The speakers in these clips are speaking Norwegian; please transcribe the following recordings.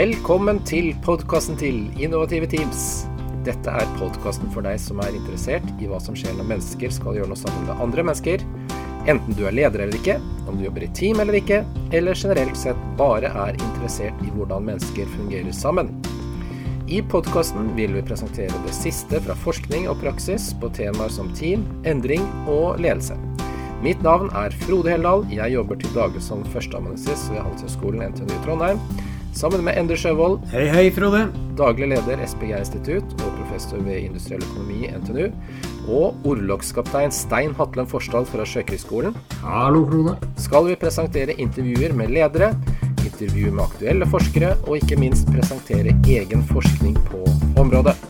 Velkommen til podkasten til Innovative Teams. Dette er podkasten for deg som er interessert i hva som skjer når mennesker skal gjøre noe sammen med andre mennesker. Enten du er leder eller ikke, om du jobber i team eller ikke, eller generelt sett bare er interessert i hvordan mennesker fungerer sammen. I podkasten vil vi presentere det siste fra forskning og praksis på temaer som team, endring og ledelse. Mitt navn er Frode Heldal. Jeg jobber til daglig som førsteamanuensis ved Handelshøyskolen NTNU Trondheim. Sammen med Endre Sjøvold, Hei, hei, Frode. daglig leder SPG-institutt og professor ved industriell økonomi NTNU. Og orlogskaptein Stein Hatlen Forsdal fra Sjøkrigsskolen Hallo, Frode. skal vi presentere intervjuer med ledere, intervju med aktuelle forskere, og ikke minst presentere egen forskning på området.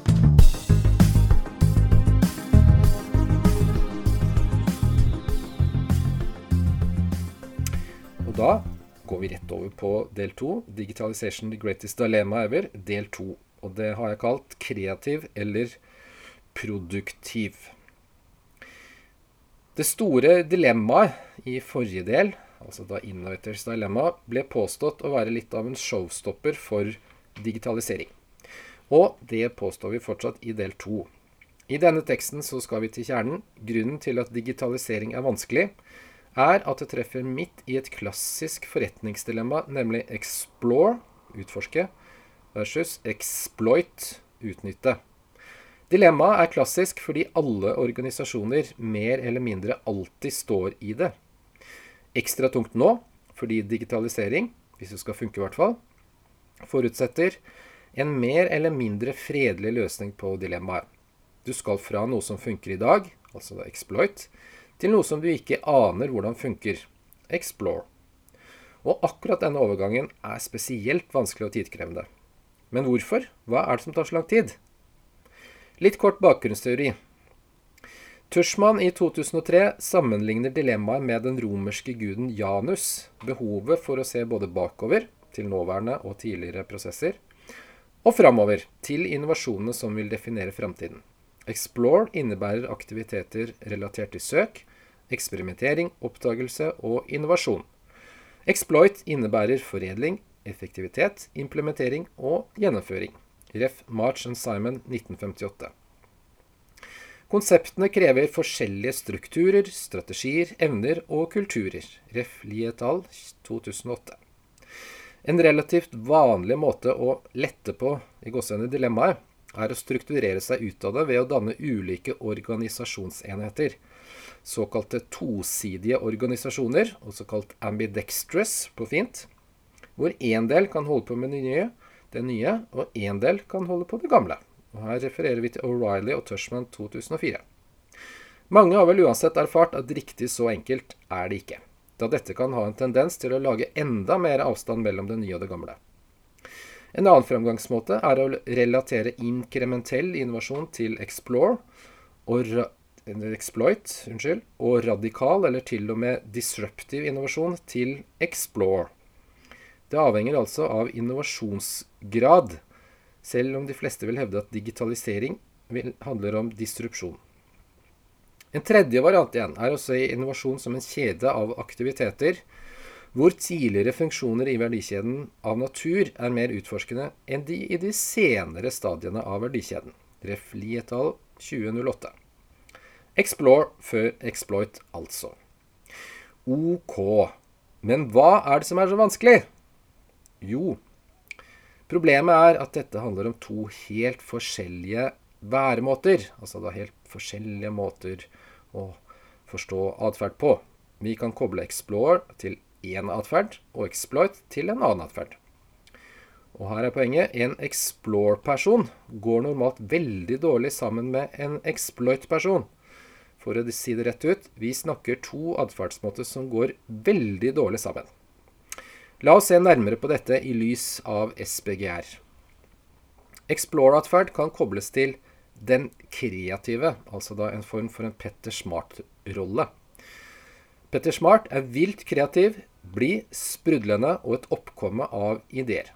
Går vi rett over på del to, 'Digitalization the greatest dilemma ever', del to. Og det har jeg kalt 'kreativ eller produktiv'. Det store dilemmaet i forrige del, altså da Innovators Dilemma, ble påstått å være litt av en showstopper for digitalisering. Og det påstår vi fortsatt i del to. I denne teksten så skal vi til kjernen. Grunnen til at digitalisering er vanskelig, er at det treffer midt i et klassisk forretningsdilemma, nemlig explore, utforske, versus exploit, utnytte. Dilemmaet er klassisk fordi alle organisasjoner mer eller mindre alltid står i det. Ekstra tungt nå, fordi digitalisering, hvis det skal funke i hvert fall, forutsetter en mer eller mindre fredelig løsning på dilemmaet. Du skal fra noe som funker i dag, altså exploit, til noe som du ikke aner hvordan funker, explore. Og akkurat denne overgangen er spesielt vanskelig og tidkrevende. Men hvorfor? Hva er det som tar så lang tid? Litt kort bakgrunnsteori. Tushman i 2003 sammenligner dilemmaet med den romerske guden Janus, behovet for å se både bakover, til nåværende og tidligere prosesser, og framover, til innovasjonene som vil definere framtiden. Explore innebærer aktiviteter relatert til søk, eksperimentering, oppdagelse og innovasjon. Exploit innebærer foredling, effektivitet, implementering og gjennomføring. Ref. March and Simon 1958. Konseptene krever forskjellige strukturer, strategier, evner og kulturer. Ref. Lietal 2008. En relativt vanlig måte å lette på i gåsehudene dilemmaet, er å strukturere seg ut av det ved å danne ulike organisasjonsenheter. Såkalte tosidige organisasjoner, også kalt ambidextrous på fint, hvor én del kan holde på med det nye, det nye, og én del kan holde på det gamle. Og Her refererer vi til O'Reilly og Tushman 2004. Mange har vel uansett erfart at riktig så enkelt er det ikke, da dette kan ha en tendens til å lage enda mer avstand mellom det nye og det gamle. En annen fremgangsmåte er å relatere inkrementell innovasjon til explore og ra exploit unnskyld, og radikal eller til og med disruptive innovasjon til explore. Det avhenger altså av innovasjonsgrad, selv om de fleste vil hevde at digitalisering handler om disrupsjon. En tredje variant igjen er å se innovasjon som en kjede av aktiviteter, hvor tidligere funksjoner i verdikjeden av natur er mer utforskende enn de i de senere stadiene av verdikjeden. Ref. Lietal 2008. Explore før exploit, altså. Ok. Men hva er det som er så vanskelig? Jo, problemet er at dette handler om to helt forskjellige væremåter. Altså da helt forskjellige måter å forstå atferd på. Vi kan koble explore til én atferd og exploit til en annen atferd. Og her er poenget. En explore-person går normalt veldig dårlig sammen med en exploit-person. For å si det rett ut, vi snakker to atferdsmåter som går veldig dårlig sammen. La oss se nærmere på dette i lys av SPGR. Explore-atferd kan kobles til den kreative, altså da en form for en Petter Smart-rolle. Petter Smart er vilt kreativ, blid, sprudlende og et oppkomme av ideer.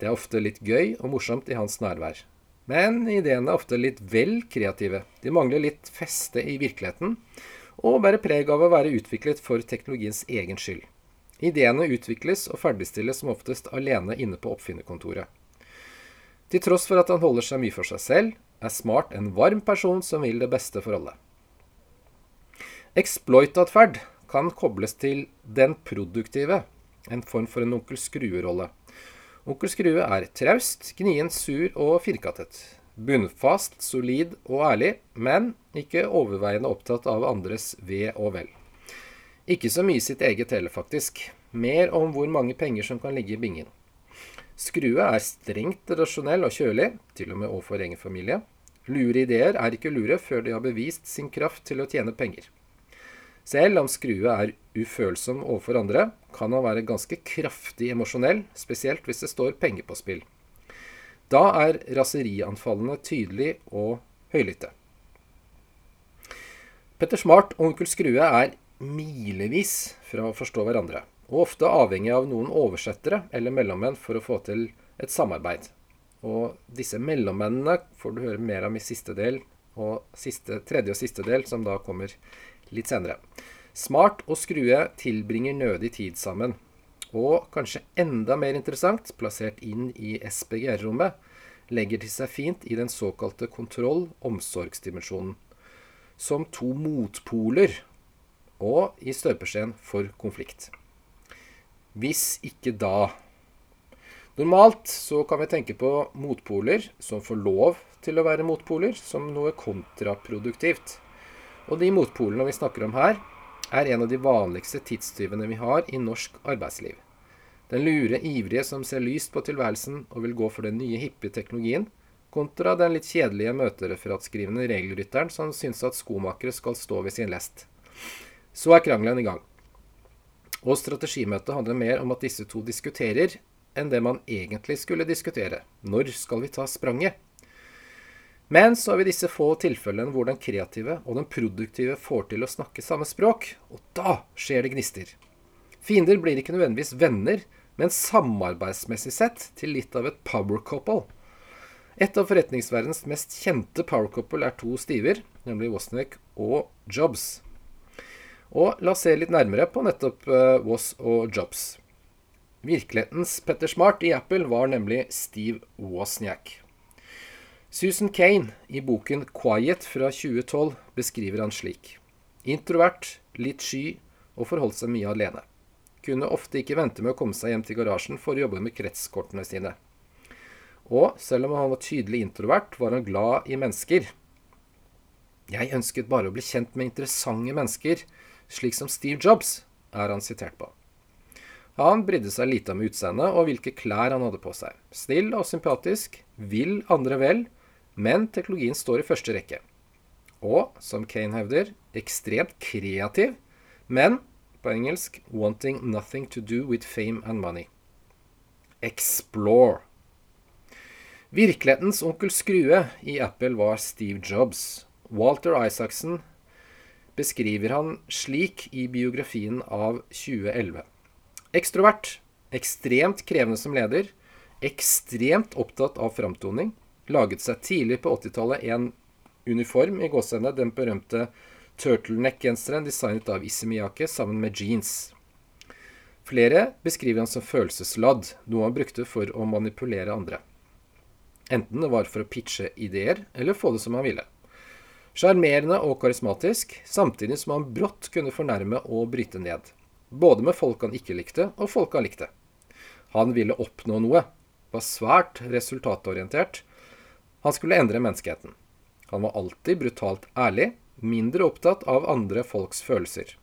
Det er ofte litt gøy og morsomt i hans nærvær. Men ideene er ofte litt vel kreative. De mangler litt feste i virkeligheten, og bærer preg av å være utviklet for teknologiens egen skyld. Ideene utvikles og ferdigstilles som oftest alene inne på oppfinnerkontoret. Til tross for at han holder seg mye for seg selv, er Smart en varm person som vil det beste for alle. Exploit-atferd kan kobles til den produktive, en form for en onkel Skrue-rolle. Onkel Skrue er traust, gnien, sur og firkantet. Bunnfast, solid og ærlig, men ikke overveiende opptatt av andres ve og vel. Ikke så mye sitt eget heller, faktisk. Mer om hvor mange penger som kan ligge i bingen. Skrue er strengt rasjonell og kjølig, til og med overfor egen familie. Lure ideer er ikke lure før de har bevist sin kraft til å tjene penger. Selv om Skrue er ufølsom overfor andre, kan han være ganske kraftig emosjonell, spesielt hvis det står penger på spill. Da er raserianfallene tydelige og høylytte. Petter Smart og onkel Skrue er milevis fra å forstå hverandre, og ofte avhengig av noen oversettere eller mellommenn for å få til et samarbeid. Og disse mellommennene får du høre mer om i siste del, og siste, tredje og siste del, som da kommer litt senere. Smart og Skrue tilbringer nødig tid sammen. Og kanskje enda mer interessant, plassert inn i SPGR-rommet, legger de seg fint i den såkalte kontroll-omsorgsdimensjonen. Som to motpoler, og i støpeskjeen for konflikt. Hvis ikke da Normalt så kan vi tenke på motpoler som får lov til å være motpoler, som noe kontraproduktivt. Og de motpolene vi snakker om her, er en av de vanligste tidstyvene vi har i norsk arbeidsliv. Den lure ivrige som ser lyst på tilværelsen og vil gå for den nye hippe teknologien, kontra den litt kjedelige møtereferatskrivende regelrytteren som syns at skomakere skal stå ved sin lest. Så er krangelen i gang. Og strategimøtet handler mer om at disse to diskuterer, enn det man egentlig skulle diskutere. Når skal vi ta spranget? Men så har vi disse få tilfellene hvor den kreative og den produktive får til å snakke samme språk, og da skjer det gnister. Fiender blir ikke nødvendigvis venner, men samarbeidsmessig sett til litt av et power couple. Et av forretningsverdens mest kjente power couple er to stiver, nemlig Wozniak og Jobs. Og la oss se litt nærmere på nettopp uh, Woz og Jobs. Virkelighetens Petter Smart i Apple var nemlig Steve Wozniak. Susan Kane i boken 'Quiet' fra 2012 beskriver han slik. Introvert, litt sky og forholdt seg mye alene. Kunne ofte ikke vente med å komme seg hjem til garasjen for å jobbe med kretskortene sine. Og selv om han var tydelig introvert, var han glad i mennesker. Jeg ønsket bare å bli kjent med interessante mennesker, slik som Steve Jobs, er han sitert på. Han brydde seg lite om utseendet og hvilke klær han hadde på seg. Snill og sympatisk, vil andre vel, men teknologien står i første rekke. Og, som Kane hevder, ekstremt kreativ, men på engelsk 'wanting nothing to do with fame and money'. Explore. Virkelighetens onkel Skrue i Apple var Steve Jobs. Walter Isaacson beskriver han slik i biografien av 2011. Ekstrovert, ekstremt krevende som leder, ekstremt opptatt av framtoning, laget seg tidlig på 80-tallet en uniform i gåsehudene, den berømte turtleneck-genseren designet av Isemiyake sammen med jeans. Flere beskriver han som følelsesladd, noe han brukte for å manipulere andre. Enten det var for å pitche ideer, eller få det som han ville. Sjarmerende og karismatisk, samtidig som han brått kunne fornærme og bryte ned. Både med folk han ikke likte, og folk han likte. Han ville oppnå noe, var svært resultatorientert, han skulle endre menneskeheten. Han var alltid brutalt ærlig, mindre opptatt av andre folks følelser.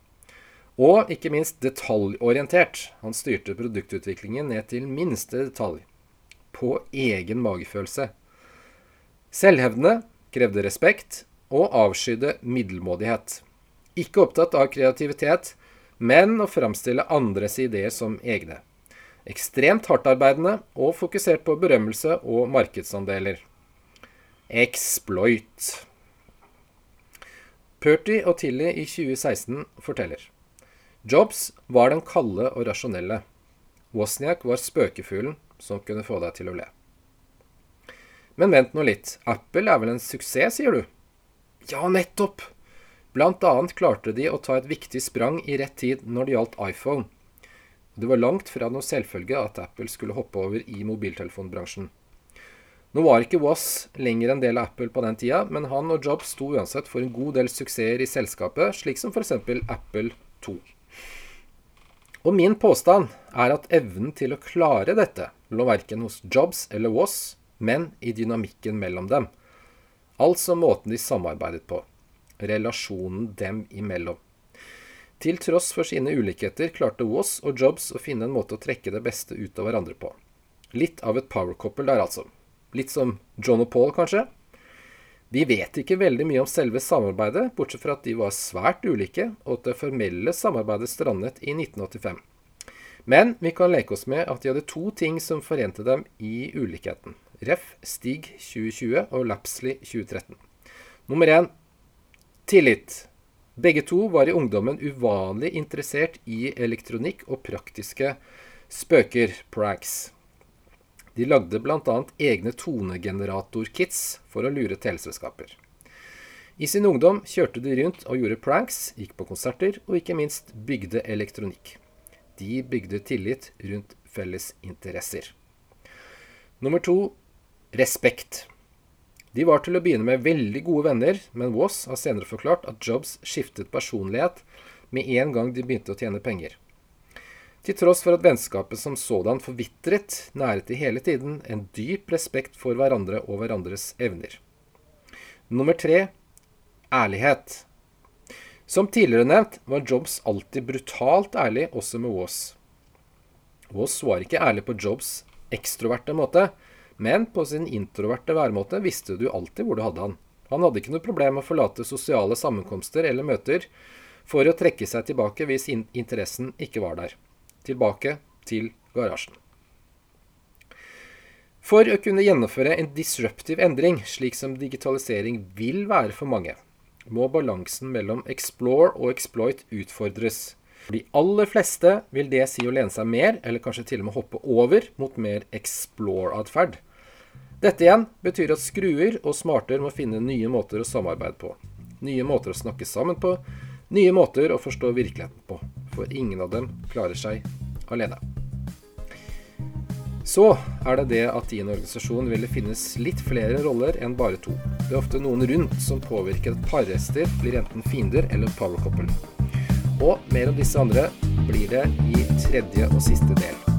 Og ikke minst detaljorientert. Han styrte produktutviklingen ned til minste detalj. På egen magefølelse. Selvhevdende, krevde respekt og avskydde middelmådighet. Ikke opptatt av kreativitet, men å framstille andres ideer som egne. Ekstremt hardtarbeidende og fokusert på berømmelse og markedsandeler. Exploit. Purty og Tilly i 2016 forteller. Jobs var den kalde og rasjonelle. Wozniak var spøkefuglen som kunne få deg til å le. Men vent nå litt. Apple er vel en suksess, sier du? Ja, nettopp! Blant annet klarte de å ta et viktig sprang i rett tid når det gjaldt iPhone. Det var langt fra noe selvfølge at Apple skulle hoppe over i mobiltelefonbransjen. Nå var ikke Was lenger en del av Apple på den tida, men han og Jobs sto uansett for en god del suksesser i selskapet, slik som f.eks. Apple 2. Og min påstand er at evnen til å klare dette lå verken hos Jobs eller Was, men i dynamikken mellom dem. Altså måten de samarbeidet på. Relasjonen dem imellom. Til tross for sine ulikheter klarte Was og Jobs å finne en måte å trekke det beste ut av hverandre på. Litt av et power couple der, altså. Litt som John og Paul, kanskje. Vi vet ikke veldig mye om selve samarbeidet, bortsett fra at de var svært ulike, og at det formelle samarbeidet strandet i 1985. Men vi kan leke oss med at de hadde to ting som forente dem i ulikheten. Ref. Stig 2020 og Lapsley 2013. Nummer én tillit. Begge to var i ungdommen uvanlig interessert i elektronikk og praktiske spøker, pranks. De lagde bl.a. egne tonegenerator-kits for å lure teleselskaper. I sin ungdom kjørte de rundt og gjorde pranks, gikk på konserter og ikke minst bygde elektronikk. De bygde tillit rundt felles interesser. Nummer to respekt. De var til å begynne med veldig gode venner, men Woss har senere forklart at Jobs skiftet personlighet med en gang de begynte å tjene penger. Til tross for at vennskapet som sådan forvitret, næret de hele tiden en dyp respekt for hverandre og hverandres evner. Nummer tre ærlighet. Som tidligere nevnt var Jobs alltid brutalt ærlig, også med Waas. Waas var ikke ærlig på Jobs ekstroverte måte, men på sin introverte væremåte visste du alltid hvor du hadde han. Han hadde ikke noe problem med å forlate sosiale sammenkomster eller møter for å trekke seg tilbake hvis interessen ikke var der tilbake til garasjen. For å kunne gjennomføre en disruptiv endring, slik som digitalisering vil være for mange, må balansen mellom explore og exploit utfordres. For de aller fleste vil det si å lene seg mer, eller kanskje til og med hoppe over, mot mer explore-atferd. Dette igjen betyr at skruer og smarter må finne nye måter å samarbeide på. Nye måter å snakke sammen på. Nye måter å forstå virkeligheten på for ingen av dem klarer seg alene. Så er det det at i en organisasjon vil det finnes litt flere roller enn bare to. Det er ofte noen rundt som påvirker at parrester blir enten fiender eller power couple. Og mer om disse andre blir det i tredje og siste del.